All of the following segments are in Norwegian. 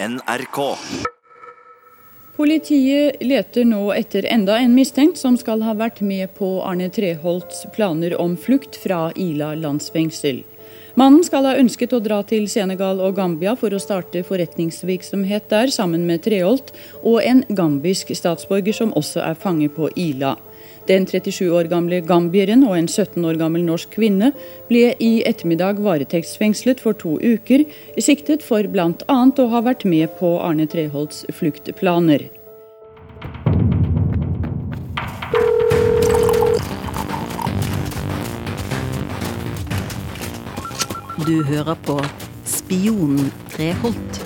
NRK. Politiet leter nå etter enda en mistenkt som skal ha vært med på Arne Treholts planer om flukt fra Ila landsfengsel. Mannen skal ha ønsket å dra til Senegal og Gambia for å starte forretningsvirksomhet der sammen med Treholt og en gambisk statsborger som også er fange på Ila. Den 37 år gamle gambieren og en 17 år gammel norsk kvinne ble i ettermiddag varetektsfengslet for to uker, siktet for bl.a. å ha vært med på Arne Treholts fluktplaner. Du hører på Spionen Treholt.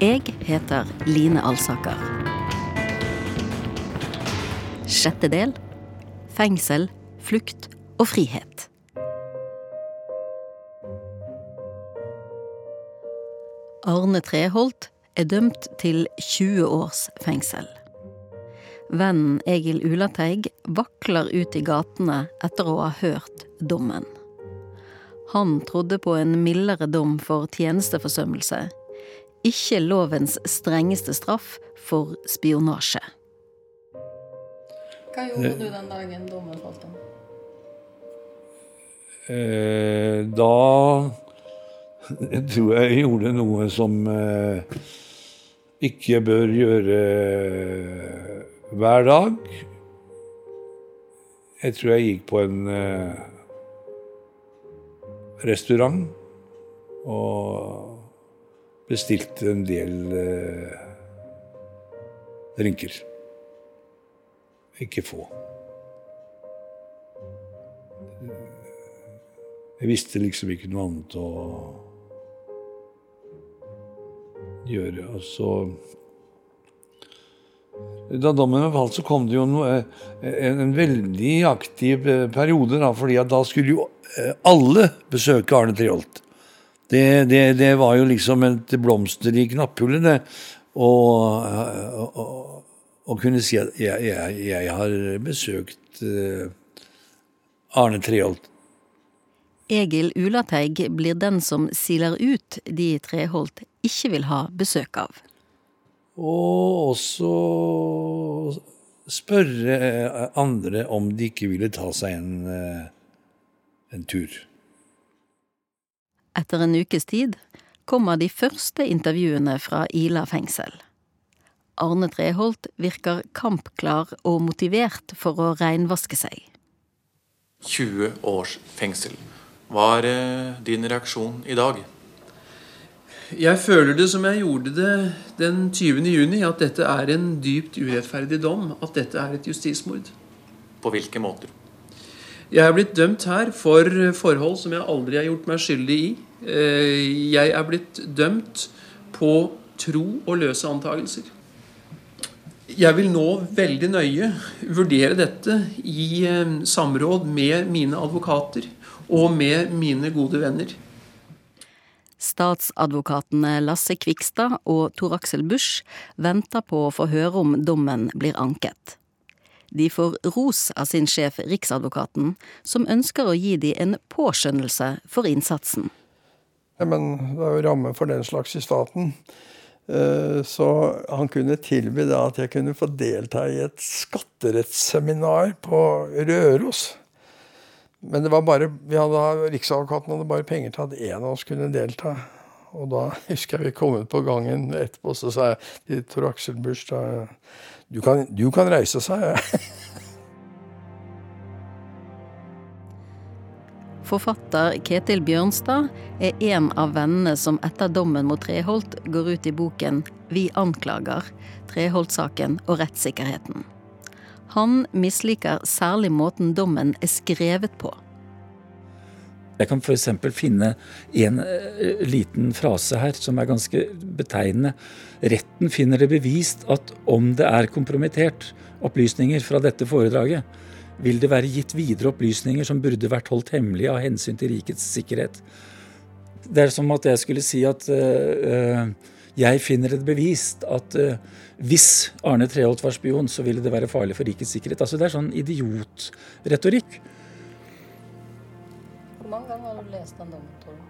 Jeg heter Line Alsaker. Sjette del fengsel, flukt og frihet. Arne Treholt er dømt til 20 års fengsel. Vennen Egil Ulateig vakler ut i gatene etter å ha hørt dommen. Han trodde på en mildere dom for tjenesteforsømmelse, ikke lovens strengeste straff for spionasje. Hva gjorde du den dagen dommen falt om? Eh, da tror jeg jeg gjorde noe som eh, ikke bør gjøre eh, hver dag. Jeg tror jeg gikk på en eh, restaurant og bestilte en del eh, drinker. Ikke få. Jeg visste liksom ikke noe annet å gjøre. Og så Da dommen falt, så kom det jo noe, en, en veldig aktiv periode, da, fordi da skulle jo alle besøke Arne Treholt. Det, det, det, var jo liksom et blomster i knapphullet, det. Og, og, og, kunne si at jeg, jeg, jeg har besøkt Arne Treholt. Egil Ulateig blir den som siler ut de Treholt ikke vil ha besøk av. Og også spørre andre om de ikke ville ta seg en, en tur. Etter en ukes tid kommer de første intervjuene fra Ila fengsel. Arne Treholt virker kampklar og motivert for å reinvaske seg. 20 års fengsel. Hva er din reaksjon i dag? Jeg føler det som jeg gjorde det den 20. juni, at dette er en dypt urettferdig dom. At dette er et justismord. På hvilke måter? Jeg er blitt dømt her for forhold som jeg aldri har gjort meg skyldig i. Jeg er blitt dømt på tro og løse antagelser. Jeg vil nå veldig nøye vurdere dette i samråd med mine advokater og med mine gode venner. Statsadvokatene Lasse Kvikstad og Tor Aksel Busch venter på å få høre om dommen blir anket. De får ros av sin sjef Riksadvokaten, som ønsker å gi de en påskjønnelse for innsatsen. Ja, men det er jo rammen for den slags i staten. Så han kunne tilby da at jeg kunne få delta i et skatterettsseminar på Røros. Men det var bare, vi hadde, Riksadvokaten hadde bare penger til at én av oss kunne delta. Og da husker jeg vi kom ut på gangen etterpå, så sa jeg til Tor Aksel Busch du, du, kan reise, sa jeg. Forfatter Ketil Bjørnstad er en av vennene som etter dommen mot Treholt går ut i boken Vi anklager Treholt-saken og rettssikkerheten. Han misliker særlig måten dommen er skrevet på. Jeg kan f.eks. finne en liten frase her som er ganske betegnende. Retten finner det bevist at om det er kompromittert opplysninger fra dette foredraget, vil det være gitt videre opplysninger som burde vært holdt hemmelig av hensyn til rikets sikkerhet. Det er som at jeg skulle si at uh, jeg finner det bevist at uh, hvis Arne Treholt var spion, så ville det være farlig for rikets sikkerhet. Altså Det er sånn idiotretorikk. Hvor mange ganger har du lest den dommen, tror du?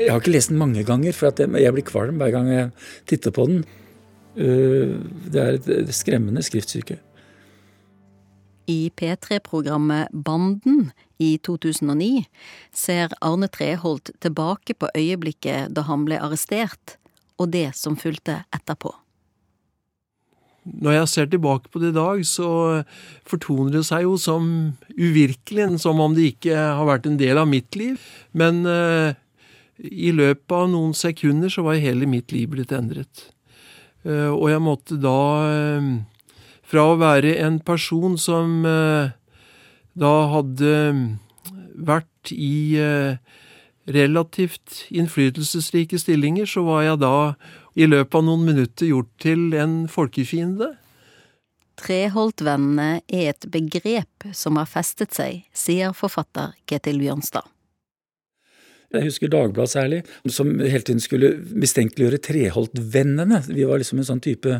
Jeg har ikke lest den mange ganger, for jeg blir kvalm hver gang jeg titter på den. Det er et skremmende skriftstykke. I P3-programmet Banden i 2009 ser Arne Treholt tilbake på øyeblikket da han ble arrestert, og det som fulgte etterpå. Når jeg ser tilbake på det i dag, så fortoner det seg jo som uvirkelig, som om det ikke har vært en del av mitt liv. Men uh, i løpet av noen sekunder så var hele mitt liv blitt endret. Uh, og jeg måtte da, uh, fra å være en person som da hadde vært i relativt innflytelsesrike stillinger, så var jeg da i løpet av noen minutter gjort til en folkefiende. Treholtvennene er et begrep som har festet seg, sier forfatter Ketil Bjørnstad. Jeg husker Dagbladet særlig, som hele tiden skulle mistenkeliggjøre Treholt-vennene. Vi var liksom en sånn type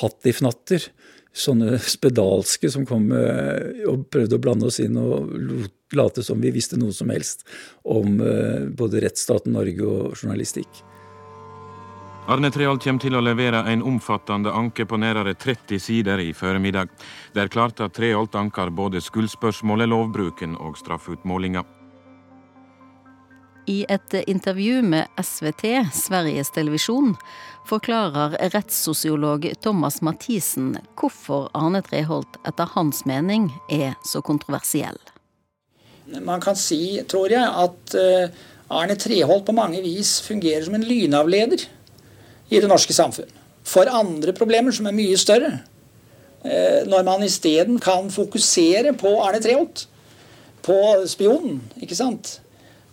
hattifnatter. Sånne spedalske som kom eh, og prøvde å blande oss inn og late som vi visste noe som helst om eh, både rettsstaten Norge og journalistikk. Arne Treholt kommer til å levere en omfattende anke på nærmere 30 sider i formiddag. Det er klart at Treholt anker både skuldspørsmålet, lovbruken og straffutmålinga. I et intervju med SVT, Sveriges Televisjon, forklarer rettssosiolog Thomas Mathisen hvorfor Arne Treholt etter hans mening er så kontroversiell. Man kan si, tror jeg, at eh, Arne Treholt på mange vis fungerer som en lynavleder i det norske samfunn. For andre problemer som er mye større. Eh, når man isteden kan fokusere på Arne Treholt. På spionen, ikke sant.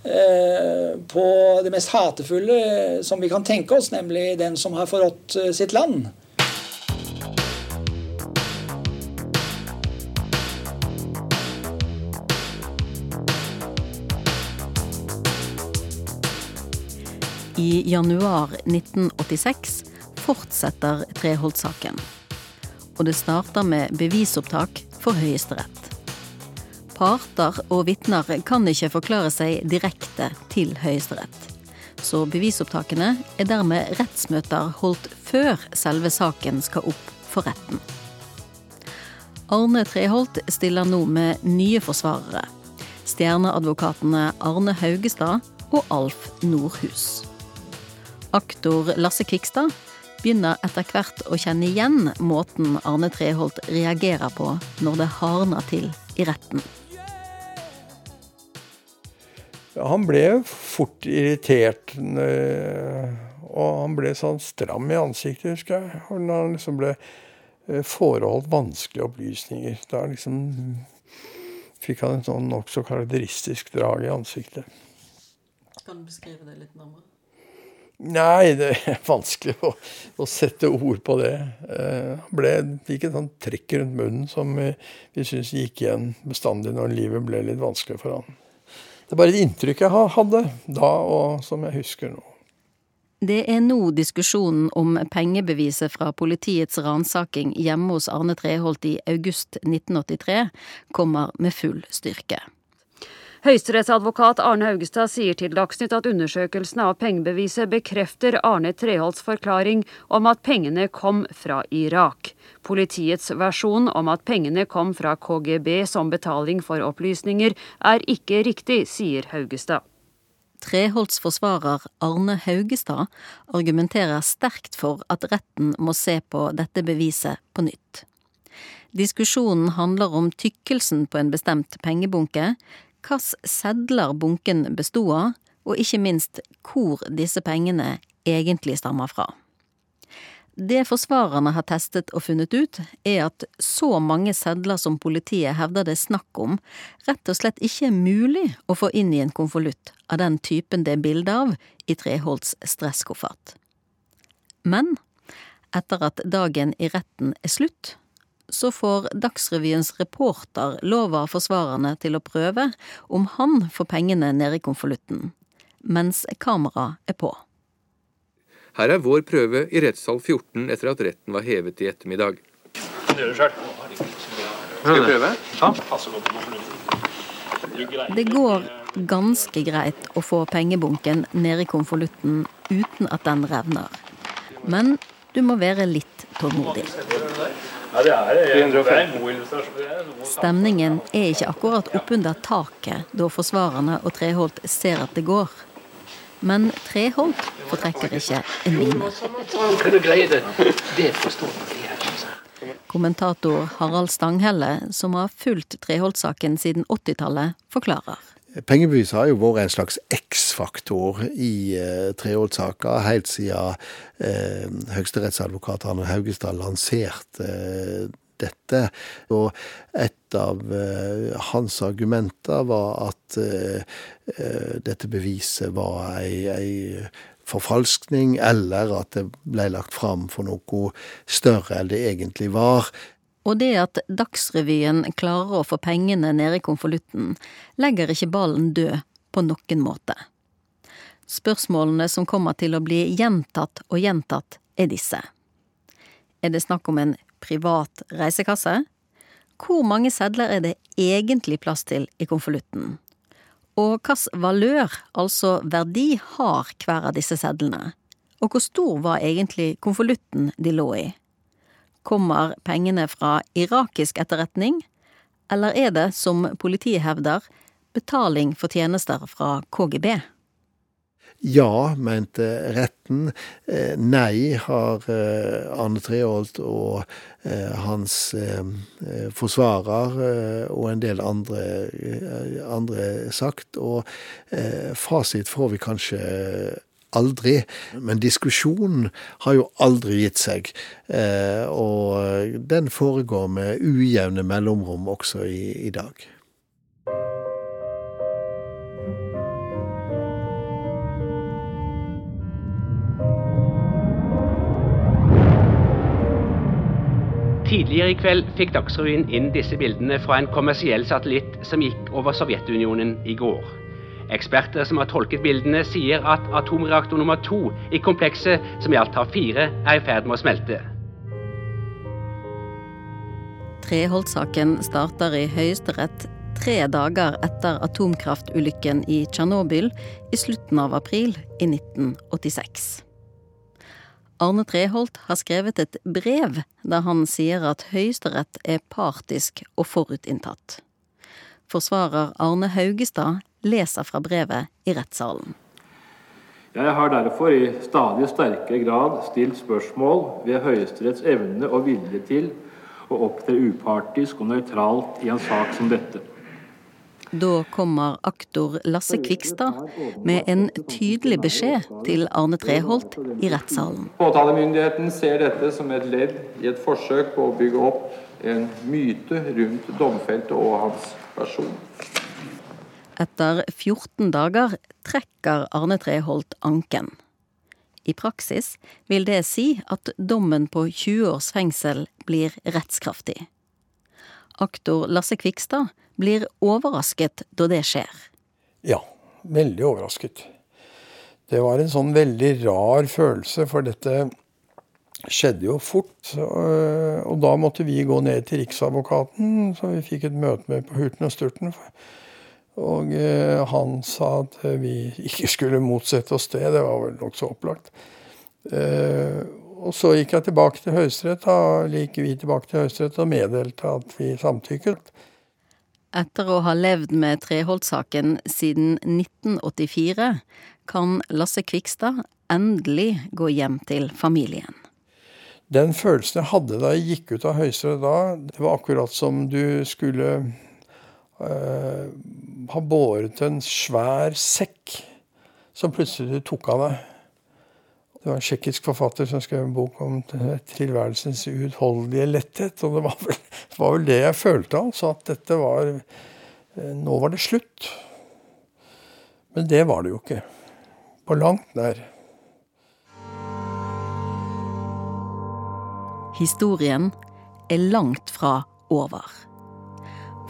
Eh, på det mest hatefulle som vi kan tenke oss, nemlig den som har forrådt eh, sitt land. I januar 1986 fortsetter Treholt-saken. Og det starter med bevisopptak for Høyesterett. Parter og vitner kan ikke forklare seg direkte til Høyesterett. Så bevisopptakene er dermed rettsmøter holdt før selve saken skal opp for retten. Arne Treholt stiller nå med nye forsvarere. Stjerneadvokatene Arne Haugestad og Alf Nordhus. Aktor Lasse Kvikstad begynner etter hvert å kjenne igjen måten Arne Treholt reagerer på når det hardner til i retten. Han ble fort irritert, og han ble sånn stram i ansiktet, husker jeg. Når han liksom ble eh, foreholdt vanskelige opplysninger. Da liksom fikk han en sånn nokså karakteristisk drag i ansiktet. Kan du beskrive det litt nærmere? Nei, det er vanskelig å, å sette ord på det. Eh, han ble, fikk et sånt trekk rundt munnen som vi, vi syns gikk igjen bestandig når livet ble litt vanskelig for han. Det er bare et inntrykk jeg hadde da, og som jeg husker nå. Det er nå diskusjonen om pengebeviset fra politiets ransaking hjemme hos Arne Treholt i august 1983 kommer med full styrke. Høyesterettsadvokat Arne Haugestad sier til Dagsnytt at undersøkelsene av pengebeviset bekrefter Arne Treholts forklaring om at pengene kom fra Irak. Politiets versjon om at pengene kom fra KGB som betaling for opplysninger, er ikke riktig, sier Haugestad. Treholts forsvarer Arne Haugestad argumenterer sterkt for at retten må se på dette beviset på nytt. Diskusjonen handler om tykkelsen på en bestemt pengebunke, hvilke sedler bunken bestod av, og ikke minst hvor disse pengene egentlig stammer fra. Det forsvarerne har testet og funnet ut, er at så mange sedler som politiet hevder det er snakk om, rett og slett ikke er mulig å få inn i en konvolutt av den typen det er bilde av i Treholts stresskoffert. Men etter at dagen i retten er slutt, så får Dagsrevyens reporter lova forsvarerne til å prøve om han får pengene ned i konvolutten, mens kameraet er på. Her er vår prøve i rettssal 14 etter at retten var hevet i ettermiddag. Gjør det selv. Skal vi prøve? Ja. Det går ganske greit å få pengebunken ned i konvolutten uten at den revner. Men du må være litt tålmodig. Stemningen er ikke akkurat oppunder taket da forsvarerne og Treholt ser at det går. Men Treholt fortrekker ikke en mine. Kommentator Harald Stanghelle, som har fulgt Treholt-saken siden 80-tallet, forklarer. Pengebevis har jo vært en slags X-faktor i eh, Treholt-saka helt siden eh, høyesterettsadvokat Arne Haugestad lanserte eh, dette. Og et av eh, hans argumenter var at eh, eh, dette beviset var ei, ei forfalskning, eller at det ble lagt fram for noe større enn det egentlig var. Og det at Dagsrevyen klarer å få pengene ned i konvolutten, legger ikke ballen død på noen måte. Spørsmålene som kommer til å bli gjentatt og gjentatt, er disse. Er det snakk om en privat reisekasse? Hvor mange sedler er det egentlig plass til i konvolutten? Og hvilken valør, altså verdi, har hver av disse sedlene? Og hvor stor var egentlig konvolutten de lå i? Kommer pengene fra irakisk etterretning, eller er det, som politiet hevder, betaling for tjenester fra KGB? Ja, mente retten. Eh, nei, har eh, Arne Treholt og eh, hans forsvarer og en del andre, andre sagt. Og fasit får vi kanskje aldri. Men diskusjonen har jo aldri gitt seg. Eh, og den foregår med ujevne mellomrom også i, i dag. Tidligere i kveld fikk Dagsrevyen inn disse bildene fra en kommersiell satellitt som gikk over Sovjetunionen i går. Eksperter som har tolket bildene, sier at atomreaktor nummer to i komplekset, som i alt har fire, er i ferd med å smelte. Treholt-saken starter i Høyesterett tre dager etter atomkraftulykken i Tsjernobyl i slutten av april i 1986. Arne Treholt har skrevet et brev der han sier at Høyesterett er partisk og forutinntatt. Forsvarer Arne Haugestad leser fra brevet i rettssalen. Jeg har derfor i stadig sterkere grad stilt spørsmål ved Høyesteretts evne og vilje til å opptre upartisk og nøytralt i en sak som dette. Da kommer aktor Lasse Kvikstad med en tydelig beskjed til Arne Treholt i rettssalen. Påtalemyndigheten ser dette som et ledd i et forsøk på å bygge opp en myte rundt domfelte og hans person. Etter 14 dager trekker Arne Treholt anken. I praksis vil det si at dommen på 20 års fengsel blir rettskraftig. Aktor Lasse Kvikstad blir overrasket da det skjer. Ja, veldig overrasket. Det var en sånn veldig rar følelse, for dette skjedde jo fort. Og da måtte vi gå ned til Riksadvokaten, som vi fikk et møte med på Hurten og Sturten. Og eh, han sa at vi ikke skulle motsette oss det. Det var vel nokså opplagt. Eh, og så gikk jeg tilbake til Høyesterett. Gikk vi tilbake til Høyesterett og meddelte at vi samtykket. Etter å ha levd med Treholt-saken siden 1984, kan Lasse Kvikstad endelig gå hjem til familien. Den følelsen jeg hadde da jeg gikk ut av Høyesterett da, det var akkurat som du skulle uh, har båret en svær sekk som plutselig tok av deg. Det var en tsjekkisk forfatter som skrev en bok om tilværelsens uutholdelige letthet. Og det var vel, det var vel det jeg følte, altså. At dette var eh, Nå var det slutt. Men det var det jo ikke. På langt nær. Historien er langt fra over.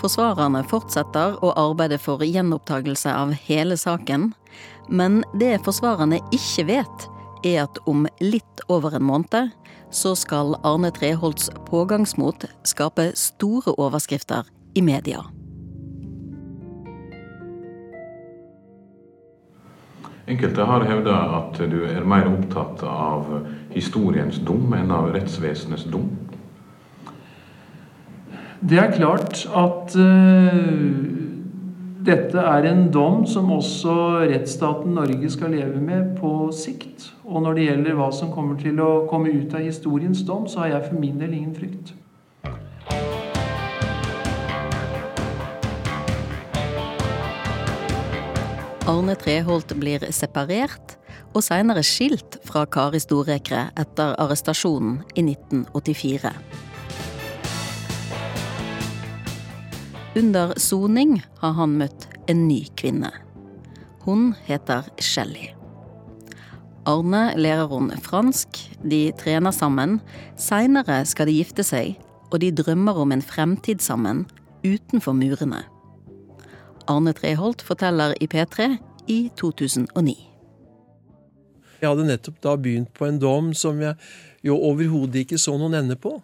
Forsvarerne fortsetter å arbeide for gjenopptakelse av hele saken, men det forsvarerne ikke vet, er at om litt over en måned så skal Arne Treholts pågangsmot skape store overskrifter i media. Enkelte har hevda at du er mer opptatt av historiens dom enn av rettsvesenets dom. Det er klart at uh, dette er en dom som også rettsstaten Norge skal leve med på sikt. Og når det gjelder hva som kommer til å komme ut av historiens dom, så har jeg for min del ingen frykt. Arne Treholt blir separert og seinere skilt fra Kari Storekre etter arrestasjonen i 1984. Under soning har han møtt en ny kvinne. Hun heter Shelly. Arne lærer hun fransk, de trener sammen. Seinere skal de gifte seg, og de drømmer om en fremtid sammen utenfor murene. Arne Treholt forteller i P3 i 2009. Jeg hadde nettopp da begynt på en dom som jeg jo overhodet ikke så noen ende på.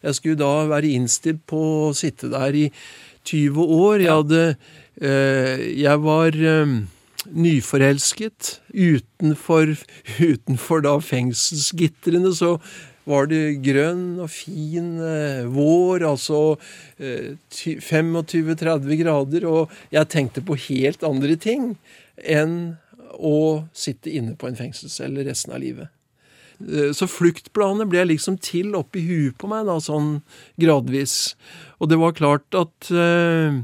Jeg skulle da være innstilt på å sitte der i 20 år. Jeg hadde eh, Jeg var eh, nyforelsket. Utenfor, utenfor da fengselsgitrene så var det grønn og fin eh, vår, altså eh, 25-30 grader, og jeg tenkte på helt andre ting enn å sitte inne på en fengselscelle resten av livet. Eh, så fluktplanet ble liksom til oppi huet på meg, da, sånn gradvis. Og det var klart at eh,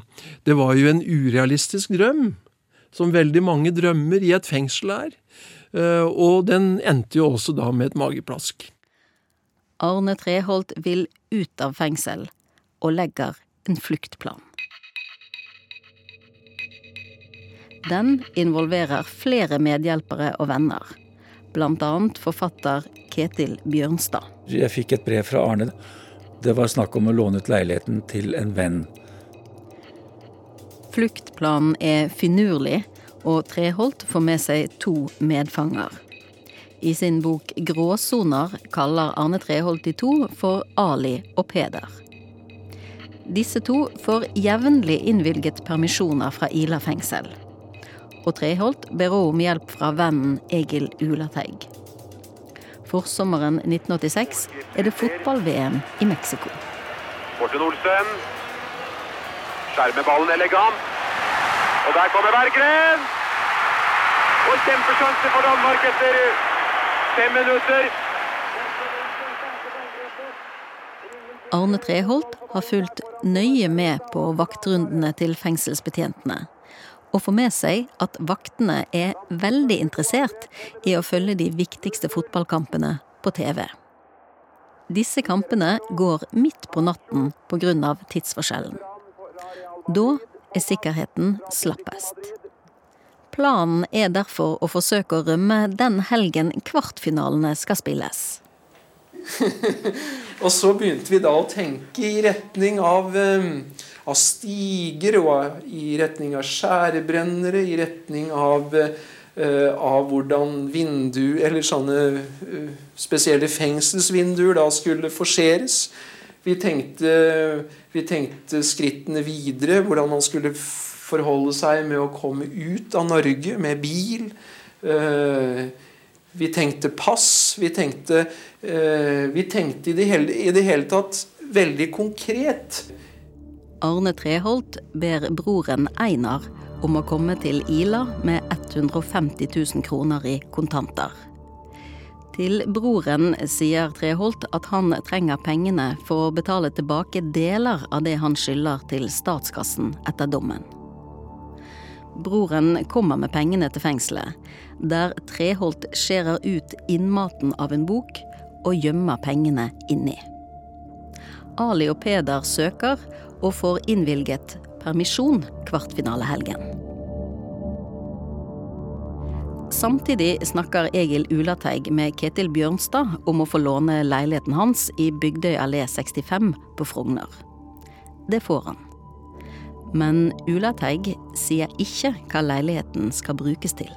det var jo en urealistisk drøm, som veldig mange drømmer i et fengsel er. Eh, og den endte jo også da med et mageplask. Arne Treholt vil ut av fengsel, og legger en fluktplan. Den involverer flere medhjelpere og venner, annet forfatter Ketil Bjørnstad. Jeg fikk et brev fra Arne. Det var snakk om å låne ut leiligheten til en venn. Fluktplanen er finurlig, og Treholt får med seg to medfanger. I sin bok 'Gråsoner' kaller Arne Treholt de to for Ali og Peder. Disse to får jevnlig innvilget permisjoner fra Ila fengsel. Og Treholt ber hun om hjelp fra vennen Egil Ulateig. Forsommeren 1986 er det fotball-VM i Mexico. Morten Olsen. Skjermer ballen elegant. Og der kommer Berggren! Og kjempesjanse for Danmark etter fem minutter. Arne Treholt har fulgt nøye med på vaktrundene til fengselsbetjentene. Og får med seg at vaktene er veldig interessert i å følge de viktigste fotballkampene på TV. Disse kampene går midt på natten pga. tidsforskjellen. Da er sikkerheten slappest. Planen er derfor å forsøke å rømme den helgen kvartfinalene skal spilles. og så begynte vi da å tenke i retning av, av stiger, og i retning av skjærebrennere, i retning av, av hvordan vindu, eller sånne spesielle fengselsvinduer da skulle forseres. Vi tenkte, vi tenkte skrittene videre, hvordan man skulle forholde seg med å komme ut av Norge med bil. Vi tenkte pass. Vi tenkte, vi tenkte i, det hele, i det hele tatt veldig konkret. Arne Treholt ber broren Einar om å komme til Ila med 150 000 kroner i kontanter. Til broren sier Treholt at han trenger pengene for å betale tilbake deler av det han skylder til statskassen etter dommen. Broren kommer med pengene til fengselet, der Treholt skjærer ut innmaten av en bok og gjemmer pengene inni. Ali og Peder søker, og får innvilget permisjon kvartfinalehelgen. Samtidig snakker Egil Ulateig med Ketil Bjørnstad om å få låne leiligheten hans i Bygdøy allé 65 på Frogner. Det får han. Men Ulateig sier ikke hva leiligheten skal brukes til.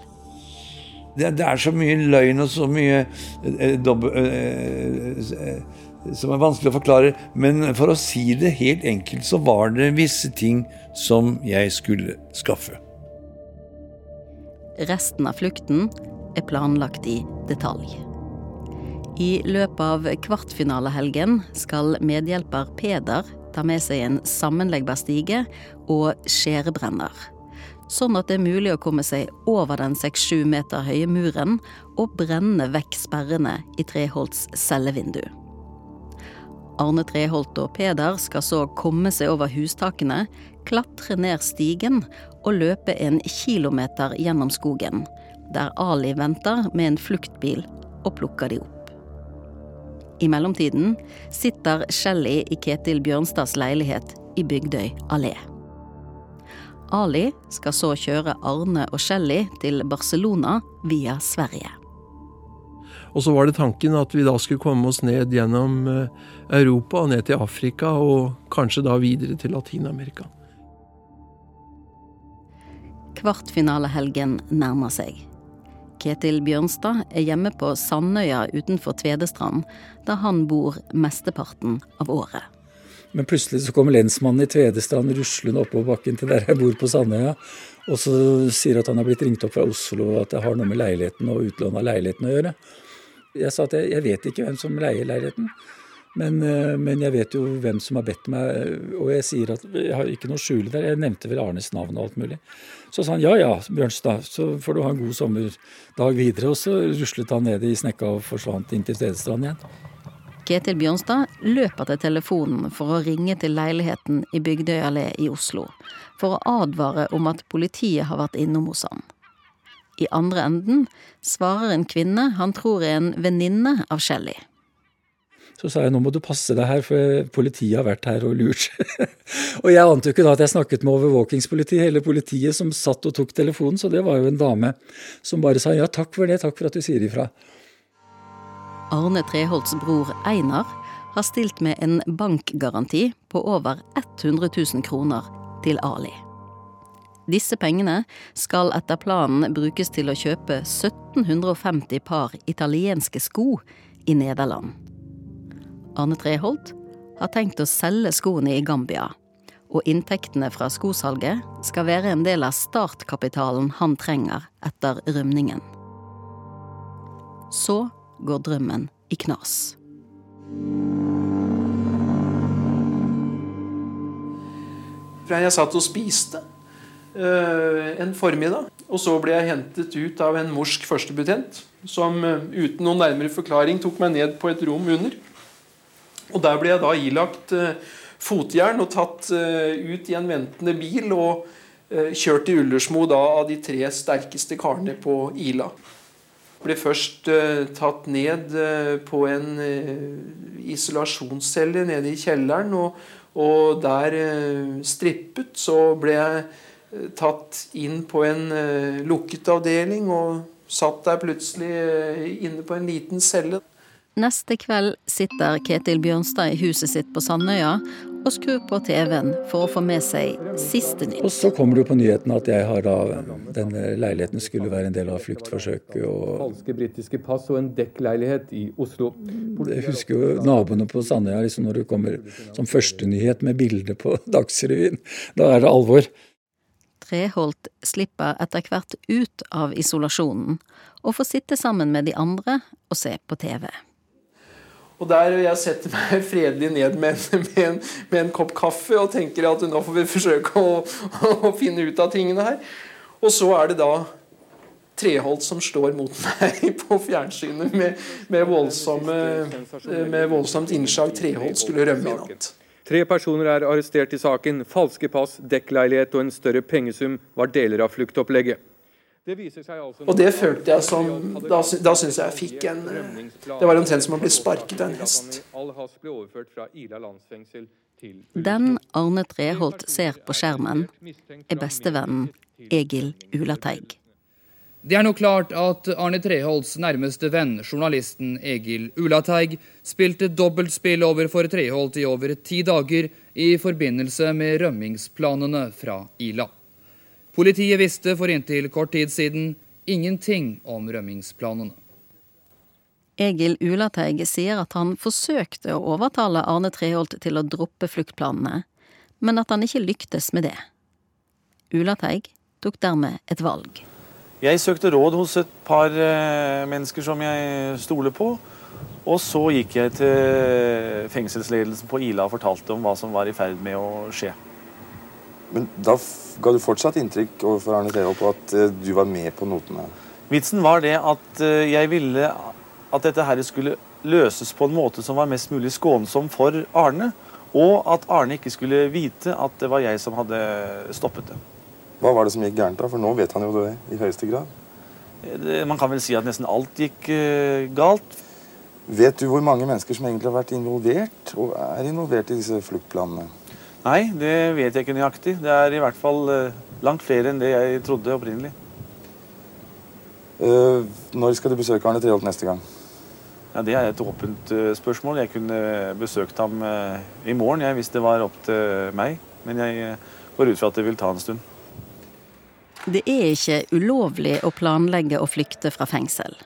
Det, det er så mye løgn og så mye eh, dobbel, eh, eh, som er vanskelig å forklare. Men for å si det helt enkelt, så var det visse ting som jeg skulle skaffe. resten av flukten er planlagt i detalj. I løpet av kvartfinalehelgen skal medhjelper Peder ta med seg en sammenleggbar stige og skjærebrenner. Sånn at det er mulig å komme seg over den seks-sju meter høye muren og brenne vekk sperrene i Treholts cellevindu. Arne Treholt og Peder skal så komme seg over hustakene, klatre ned stigen og løpe en kilometer gjennom skogen, der Ali venter med en fluktbil og plukker de opp. I mellomtiden sitter Shelly i Ketil Bjørnstads leilighet i Bygdøy allé. Ali skal så kjøre Arne og Shelly til Barcelona via Sverige. Og så var det tanken at vi da skulle komme oss ned gjennom eh, Europa og ned til Afrika, og kanskje da videre til Latin-Amerika. Kvartfinalehelgen nærmer seg. Ketil Bjørnstad er hjemme på Sandøya utenfor Tvedestrand, der han bor mesteparten av året. Men plutselig så kommer lensmannen i Tvedestrand ruslende oppover bakken til der jeg bor på Sandøya, og så sier at han har blitt ringt opp fra Oslo og at det har noe med leiligheten og utlån av leiligheten å gjøre. Jeg sa at jeg, jeg vet ikke hvem som leier leiligheten. Men, eh, men, jeg vet jo hvem som har bedt meg, og jeg sier at jeg har ikke noe skjul der. Jeg nevnte vel Arnes navn og alt mulig. Så sa han ja ja, Bjørnstad, så får du ha en god sommerdag videre. Og så ruslet han ned i snekka og forsvant inn til Stedestrand igjen. Ketil Bjørnstad løper til telefonen for å ringe til leiligheten i Bygdøy allé i Oslo, for å advare om at politiet har vært innom hos han. I andre enden svarer en kvinne han tror er en venninne av Shelly. Så sa jeg nå må du passe deg her, for politiet har vært her og lurt. og jeg ante jo ikke da at jeg snakket med overvåkingspolitiet, hele politiet som satt og tok telefonen, så det var jo en dame som bare sa ja, takk for det, takk for at du sier ifra. Arne Treholts bror Einar har stilt med en bankgaranti på over 100 000 kroner til Ali. Disse pengene skal etter planen brukes til å kjøpe 1750 par italienske sko i Nederland. Arne Treholt har tenkt å selge skoene i Gambia, og inntektene fra skosalget skal være en del av startkapitalen han trenger etter rømningen. Så går drømmen i knas. Jeg satt og spiste en formiddag. Og så ble jeg hentet ut av en morsk førstebetjent som eh, uten noen nærmere forklaring tok meg ned på et rom under. Og der ble jeg da ilagt eh, fotjern og tatt ut i en ventende bil og kjørt til Ullersmo da av de tre sterkeste karene på Ila. Ble først tatt ned på en isolasjonscelle nede i kjelleren, og, og der strippet så ble jeg tatt inn på en uh, lukket avdeling og satt der plutselig uh, inne på en liten celle. Neste kveld sitter Ketil Bjørnstad i huset sitt på Sandøya og skrur på TV-en for å få med seg siste nytt. Og så kommer det jo på nyheten at jeg har da denne leiligheten skulle være en del av fluktforsøket. Og... Falske britiske pass og en dekkleilighet i Oslo. Jeg husker jo naboene på Sandøya liksom når det kommer som førstenyhet med bilde på Dagsrevyen. Da er det alvor. Treholt slipper etter hvert ut av isolasjonen og får sitte sammen med de andre og se på TV. Og der jeg setter meg fredelig ned med en, med, en, med en, kopp kaffe og tenker at nå får vi forsøke å, å, finne ut av tingene her. Og så er det da Treholt som står mot meg på fjernsynet med, med, voldsomme, med voldsomt innslag. Treholt skulle rømme i natt. Tre personer er arrestert i saken. Falske pass, dekkleilighet og en større pengesum var deler av fluktopplegget. Det altså og det følte jeg som Da, da syns jeg jeg fikk en Det var omtrent som å bli sparket av en hest. Den Arne Treholt ser på skjermen, er bestevennen Egil Ulateig. Det er nå klart at Arne Treholts nærmeste venn, journalisten Egil Ulateig, spilte dobbeltspill overfor Treholt i over ti dager i forbindelse med rømmingsplanene fra Ila. Politiet visste for inntil kort tid siden ingenting om rømmingsplanene. Egil Ulateig sier at han forsøkte å overtale Arne Treholt til å droppe fluktplanene, men at han ikke lyktes med det. Ulateig tok dermed et valg. Jeg søkte råd hos et par eh, mennesker som jeg stoler på. Og så gikk jeg til fengselsledelsen på Ila og fortalte om hva som var i ferd med å skje. Men da ga du fortsatt inntrykk overfor Arne Treholt på at eh, du var med på notene? Vitsen var det at eh, jeg ville at dette her skulle løses på en måte som var mest mulig skånsom for Arne. Og at Arne ikke skulle vite at det var jeg som hadde stoppet det. Hva var det som gikk gærent, da? For nå vet han jo det i høyeste grad. Det- Man kan vel si at nesten alt gikk uh, galt. Vet du hvor mange mennesker som egentlig har vært involvert og er involvert i disse fluktplanene? Nei, det vet jeg ikke nøyaktig. Det er i hvert fall uh, langt flere enn det jeg trodde opprinnelig. Uh, når skal du besøke Arne Treholt neste gang? Ja, Det er et åpent eh, spørsmål. Jeg kunne besøkt ham eh, i morgen jeg, hvis det var opp til meg. Men jeg eh, går ut fra at det vil ta en stund. Det er ikke ulovlig å planlegge å flykte fra fengsel.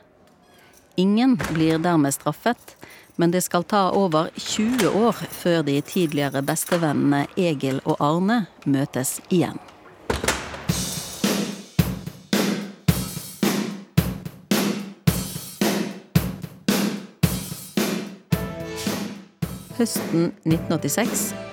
Ingen blir dermed straffet, men det skal ta over 20 år før de tidligere bestevennene Egil og Arne møtes igjen. Høsten 1986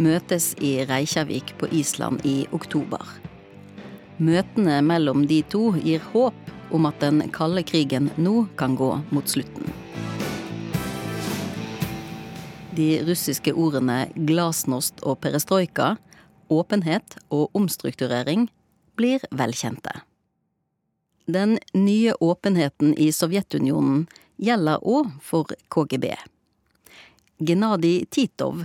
møtes i Reykjavik på Island i oktober. Møtene mellom de to gir håp om at den kalde krigen nå kan gå mot slutten. De russiske ordene glasnost og perestrojka, åpenhet og omstrukturering blir velkjente. Den nye åpenheten i Sovjetunionen gjelder òg for KGB. Gennadij Titov,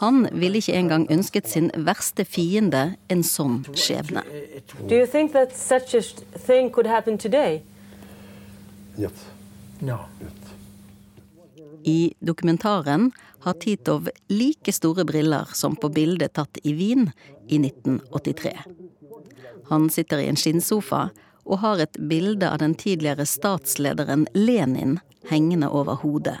Han ville ikke engang ønsket sin verste fiende en sånn skjebne. I dokumentaren har Titov like store briller som på bildet tatt i Wien i 1983. Han sitter i en skinnsofa og har et bilde av den tidligere statslederen Lenin hengende over hodet.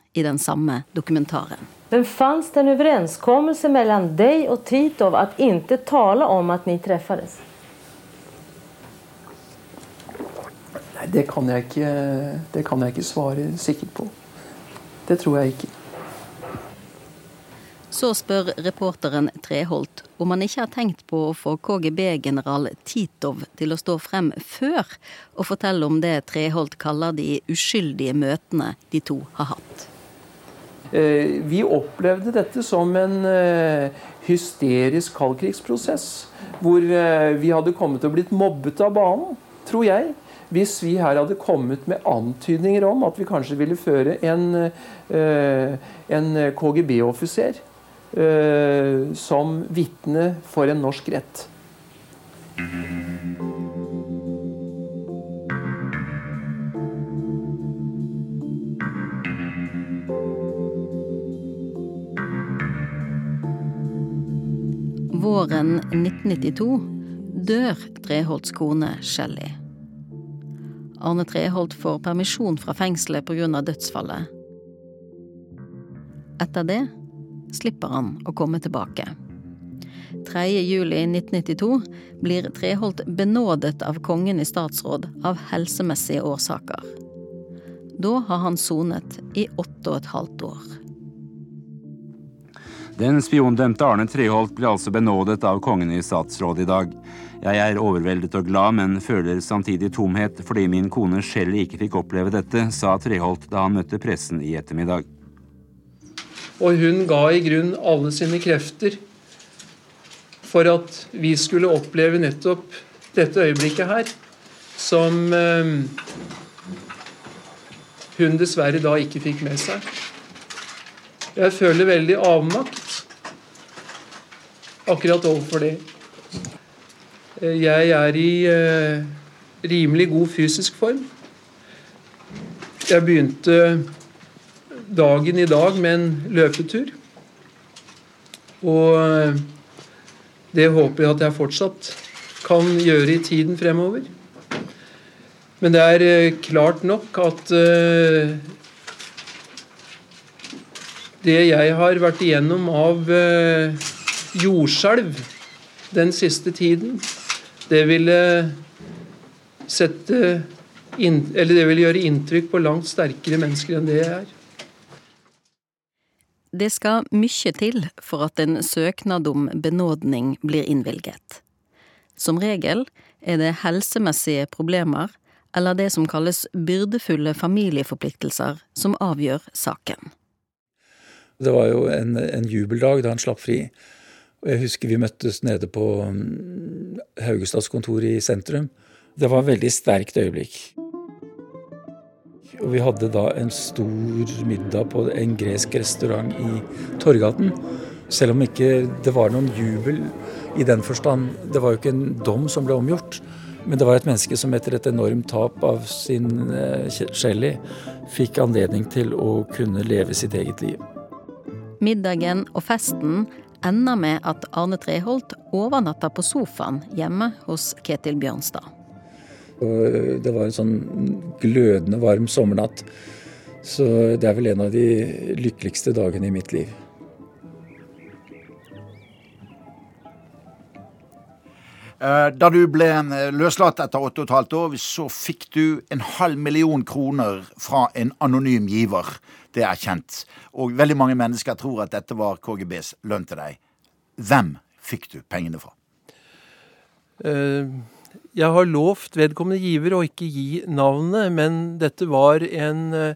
i den samme dokumentaren. Men fanns det en överenskommelse mellan dig och Titov att inte tala om at ni träffades? Nei, det kan jeg ikke, det kan jeg ikke svare sikkert på. Det tror jeg ikke. Så spør reporteren Treholt om han ikke har tenkt på å få KGB-general Titov til å stå frem før og fortelle om det Treholt kaller de uskyldige møtene de to har hatt. Eh, Vi opplevde dette som en eh, hysterisk kaldkrigsprosess. Hvor eh, vi hadde kommet å blitt mobbet av banen, tror jeg. Hvis vi her hadde kommet med antydninger om at vi kanskje ville føre en, en KGB-offiser som vitne for en norsk rett. Våren 1992 dør Treholts kone Shelly. Arne Treholt får permisjon fra fengselet pga. dødsfallet. Etter det slipper han å komme tilbake. 3. juli 1992 blir Treholt benådet av kongen i statsråd av helsemessige årsaker. Da har han sonet i åtte og et halvt år. Den spiondømte Arne Treholt ble altså benådet av kongen i statsråd i dag. Jeg er overveldet og glad, men føler samtidig tomhet fordi min kone Shelly ikke fikk oppleve dette, sa Treholt da han møtte pressen i ettermiddag. Og hun ga i grunn alle sine krefter for at vi skulle oppleve nettopp dette øyeblikket her, som eh, hun dessverre da ikke fikk med seg. Jeg føler veldig avmakt akkurat overfor det. Eh, jeg er i eh, rimelig god fysisk form. Jeg begynte dagen i dag med en løpetur. Og eh, det håper jeg at jeg fortsatt kan gjøre i tiden fremover. Men det er klart nok at det jeg har vært igjennom av jordskjelv den siste tiden, det ville sette inn, eller det vil gjøre inntrykk på langt sterkere mennesker enn det jeg er. Det skal mye til for at en søknad om benådning blir innvilget. Som regel er det helsemessige problemer eller det som kalles byrdefulle familieforpliktelser som avgjør saken. Det var jo en, en jubeldag da han slapp fri. Og jeg husker vi møttes nede på mm, Haugestads kontor i sentrum. Det var et veldig sterkt øyeblikk. Og vi hadde da en stor middag på en gresk restaurant i Torgaten. Selv om ikke det var noen jubel i den forstand. Det var jo ikke en dom som ble omgjort. Men det var et menneske som etter et enormt tap av sin Shelly fikk anledning til å kunne leve sitt eget liv. Middagen og festen ender med at Arne Treholt overnatta på sofaen hjemme hos Ketil Bjørnstad. Og det var en sånn glødende varm sommernatt. Så det er vel en av de lykkeligste dagene i mitt liv. Da du ble eh, løslatt etter åtte og et halvt år, så fikk du en halv million kroner fra en anonym giver. Det er kjent. Og veldig mange mennesker tror at dette var KGBs lønn til deg. Hvem fikk du pengene fra? Uh, jeg har lovt vedkommende giver å ikke gi navnet, men dette var en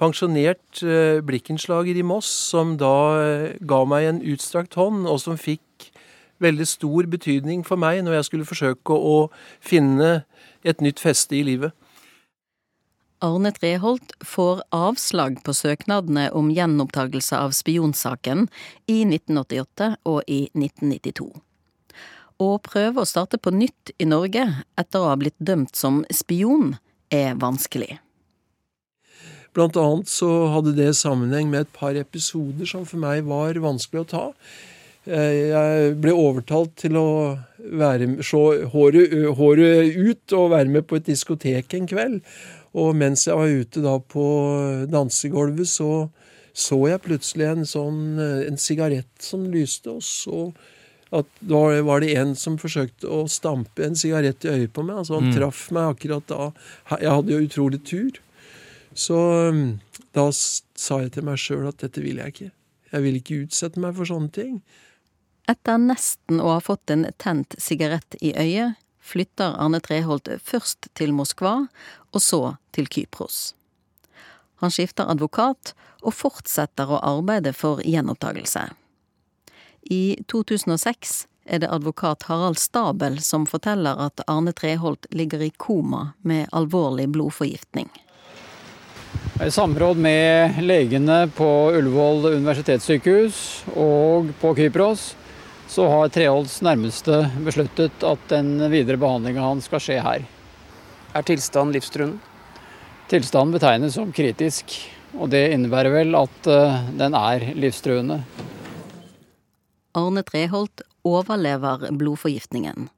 pensjonert blikkenslager i Moss som da ga meg en utstrakt hånd, og som fikk veldig stor betydning for meg når jeg skulle forsøke å finne et nytt feste i livet. Arne Treholt får avslag på søknadene om gjenopptakelse av spionsaken i 1988 og i 1992. Å prøve å starte på nytt i Norge etter å ha blitt dømt som spion er vanskelig. Blant annet så hadde det sammenheng med et par episoder som for meg var vanskelig å ta. Eh, jeg ble overtalt til å være, se håret, håret, ut og være med på et diskotek en kveld. Og mens jeg var ute da på dansegulvet, så så jeg plutselig en sånn en sigarett som lyste, og så at da var det en som forsøkte å stampe en sigarett i øyet på meg. altså Han mm. traff meg akkurat da. Jeg hadde jo utrolig tur. Så da sa jeg til meg sjøl at dette vil jeg ikke. Jeg vil ikke utsette meg for sånne ting. Etter nesten å ha fått en tent sigarett i øyet, flytter Arne Treholt først til Moskva, og så til Kypros. Han skifter advokat og fortsetter å arbeide for gjenopptakelse. I 2006 er det advokat Harald Stabel som forteller at Arne Treholt ligger i koma med alvorlig blodforgiftning. I samråd med legene på Ullevål universitetssykehus og på Kypros så har Treholts nærmeste besluttet at den videre behandlinga hans skal skje her. Er tilstanden livstruende? Tilstanden betegnes som kritisk, og det innebærer vel at uh, den er livstruende. Arne Treholt overlever blodforgiftningen.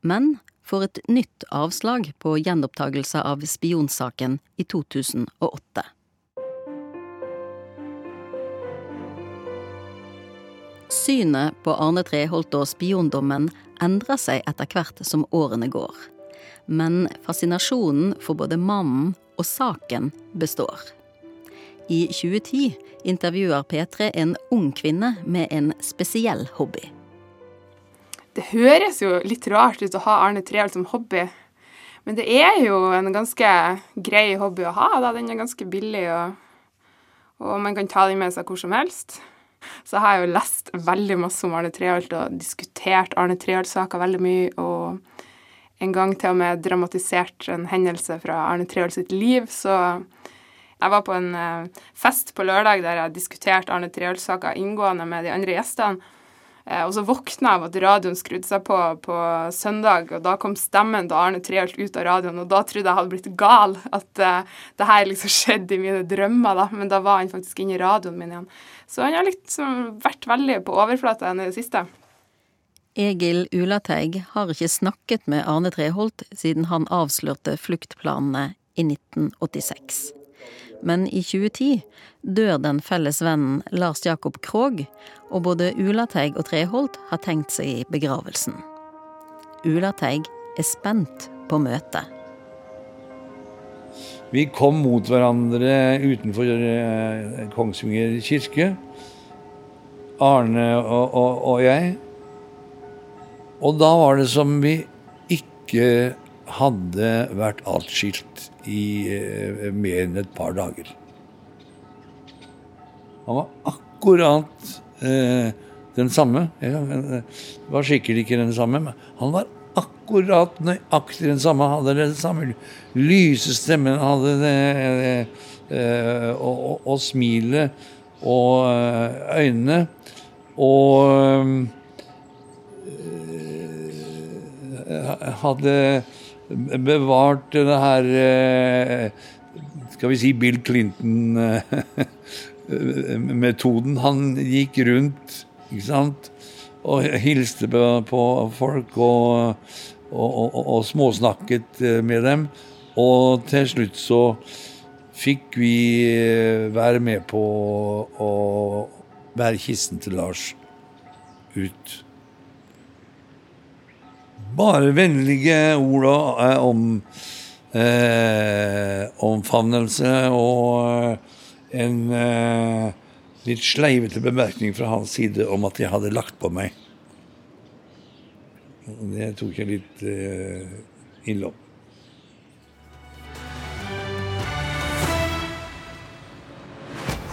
Men får et nytt avslag på gjenopptakelse av spionsaken i 2008. Synet på Arne Treholt og spiondommen endrer seg etter hvert som årene går. Men fascinasjonen for både mannen og saken består. I 2010 intervjuer P3 en ung kvinne med en spesiell hobby. Det høres jo litt rart ut å ha Arne Treholt som hobby, men det er jo en ganske grei hobby å ha. da. Den er ganske billig, og, og man kan ta den med seg hvor som helst. Så har jeg jo lest veldig masse om Arne Treholt og diskutert Arne Treholt-saker veldig mye. Og en gang til og med dramatisert en hendelse fra Arne Treholt sitt liv. Så jeg var på en eh, fest på lørdag der jeg diskuterte Arne Treholt-saker inngående med de andre gjestene. Eh, og så våkna jeg av at radioen skrudde seg på på søndag, og da kom stemmen til Arne Treholt ut av radioen, og da trodde jeg hadde blitt gal. At uh, det her liksom skjedde i mine drømmer, da. Men da var han faktisk inne i radioen min igjen. Så han har liksom vært veldig på overflata i det siste. Egil Ulateig har ikke snakket med Arne Treholt siden han avslørte fluktplanene i 1986. Men i 2010 dør den felles vennen Lars Jakob Krogh, og både Ulateig og Treholt har tenkt seg i begravelsen. Ulateig er spent på møtet. Vi kom mot hverandre utenfor eh, Kongsvinger kirke, Arne og, og, og jeg. Og da var det som vi ikke hadde vært atskilt i eh, mer enn et par dager. Han var akkurat eh, den samme. Ja, det var sikkert ikke den samme, men han var akkurat nøyaktig den samme. Han hadde den samme lyse stemmen, hadde det, eh, og, og, og, smilet og eh, øynene. Og eh, hadde bevart det her eh, Skal vi si Bill Clinton-metoden. Han gikk rundt ikke sant? og hilste på folk og, og, og, og småsnakket eh, med dem. Og til slutt så fikk vi eh, være med på å være kisten til Lars ut bare vennlige ord eh, om eh, omfavnelse og eh, en eh, litt sleivete bemerkning fra hans side om at jeg hadde lagt på meg. Det tok jeg litt eh, ille opp.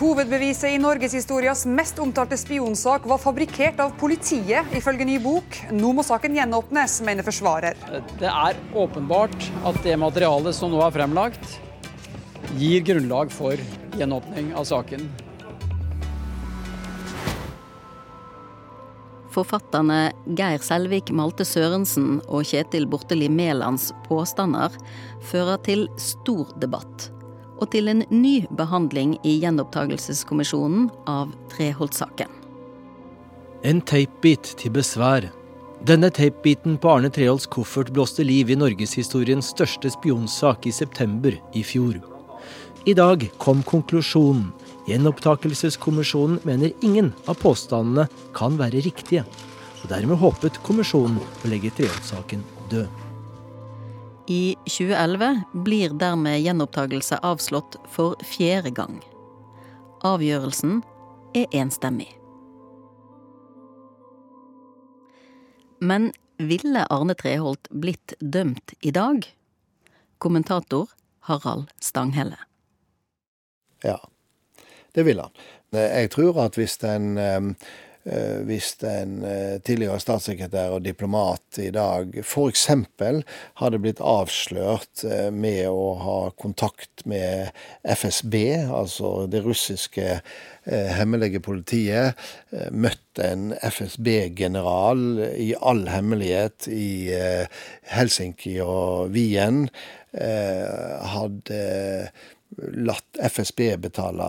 Hovedbeviset i norgeshistorias mest omtalte spionsak var fabrikkert av politiet, ifølge ny bok. Nå må saken gjenåpnes, mener forsvarer. Det er åpenbart at det materialet som nå er fremlagt, gir grunnlag for gjenåpning av saken. Forfatterne Geir Selvik Malte Sørensen og Kjetil Borteli Mælands påstander fører til stor debatt og til en ny behandling i gjenopptakelseskommisjonen av Treholt-saken. En teipbit til besvær. Denne teipbiten på Arne Treholts koffert blåste liv i norgeshistoriens største spionsak i september i fjor. I dag kom konklusjonen. Gjenopptakelseskommisjonen mener ingen av påstandene kan være riktige. Og dermed håpet kommisjonen å legge Treholt-saken død. I 2011 blir dermed gjenopptakelse avslått for fjerde gang. Avgjørelsen er enstemmig. Men ville Arne Treholt blitt dømt i dag? Kommentator Harald Stanghelle. Ja, det ville han. Jeg tror at hvis en Eh, hvis en eh, tidligere statssekretær og diplomat i dag f.eks. hadde blitt avslørt eh, med å ha kontakt med FSB, altså det russiske hemmelige politiet, møtt en FSB-general i all hemmelighet i Helsinki og Wien, hadde latt FSB betale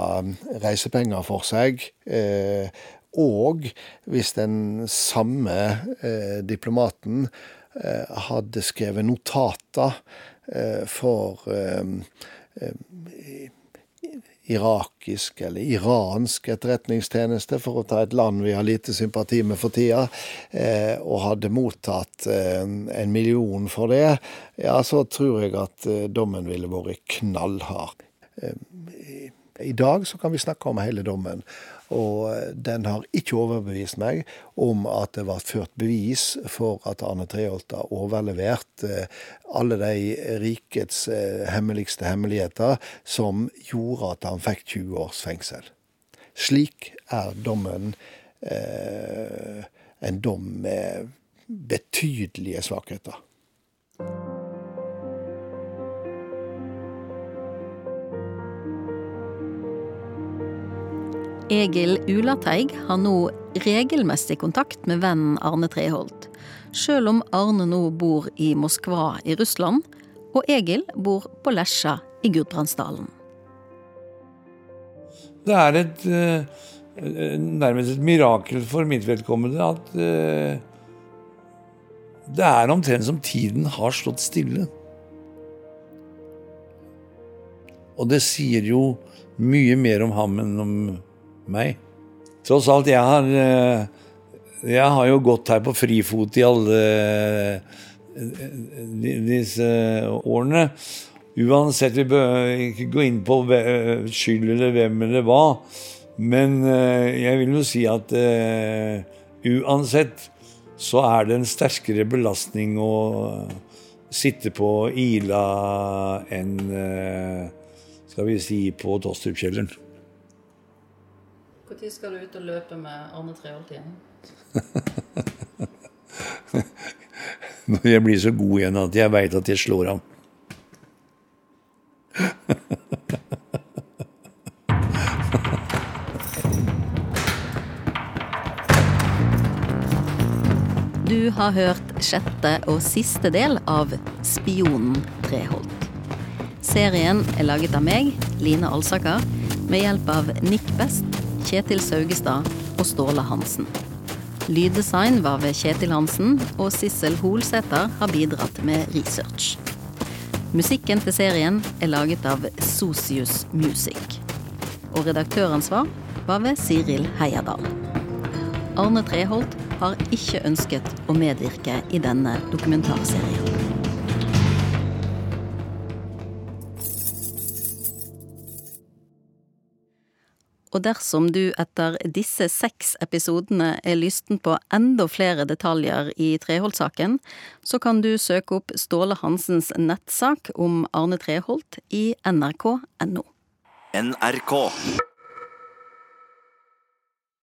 reisepenger for seg. Eh, og hvis den samme eh, diplomaten hadde skrevet notater for irakisk eller iransk etterretningstjeneste, for å ta et land vi har lite sympati med for tida, eh, og hadde mottatt eh, en million for det, ja, så tror jeg at eh, dommen ville vært knallhard. I dag så kan vi snakke om hele dommen. Og den har ikke overbevist meg om at det var ført bevis for at Arne Treholt har overlevert eh, alle de rikets eh, hemmeligste hemmeligheter som gjorde at han fikk 20 års fengsel. Slik er dommen eh, en dom med betydelige svakheter. Egil Ulateig har nå regelmessig kontakt med vennen Arne Treholt, sjøl om Arne nå bor i Moskva i Russland, og Egil bor på Lesja i Gudbrandsdalen. Det er et eh, nærmest et mirakel for mitt vedkommende at eh, det er omtrent som tiden har stått stille. Og det sier jo mye mer om ham enn om meg. Tross alt, jeg har eh, Jeg har jo gått her på frifot i alle eh, disse årene. Uansett, vi bør ikke gå inn på skyld eller hvem eller hva. Men eh, jeg vil jo si at uansett så er det en sterkere belastning å sitte på Ila enn skal vi si på Tostrup-kjelleren. Når skal du ut og løpe med Arne Treholt igjen? Når jeg blir så god igjen at jeg veit at jeg slår ham. Du har hørt sjette og siste del av Spionen Treholt. Serien er laget av meg, Line Alsaker, med hjelp av Nick Best Kjetil Saugestad og Ståle Hansen. Lyddesign var ved Kjetil Hansen, og Sissel Holsæter har bidratt med research. Musikken til serien er laget av Sosius Music. Og redaktøransvar var ved Siril Heierdal. Arne Treholt har ikke ønsket å medvirke i denne dokumentarserien. Og dersom du etter disse seks episodene er lysten på enda flere detaljer i Treholt-saken, så kan du søke opp Ståle Hansens nettsak om Arne Treholt i nrk.no. NRK.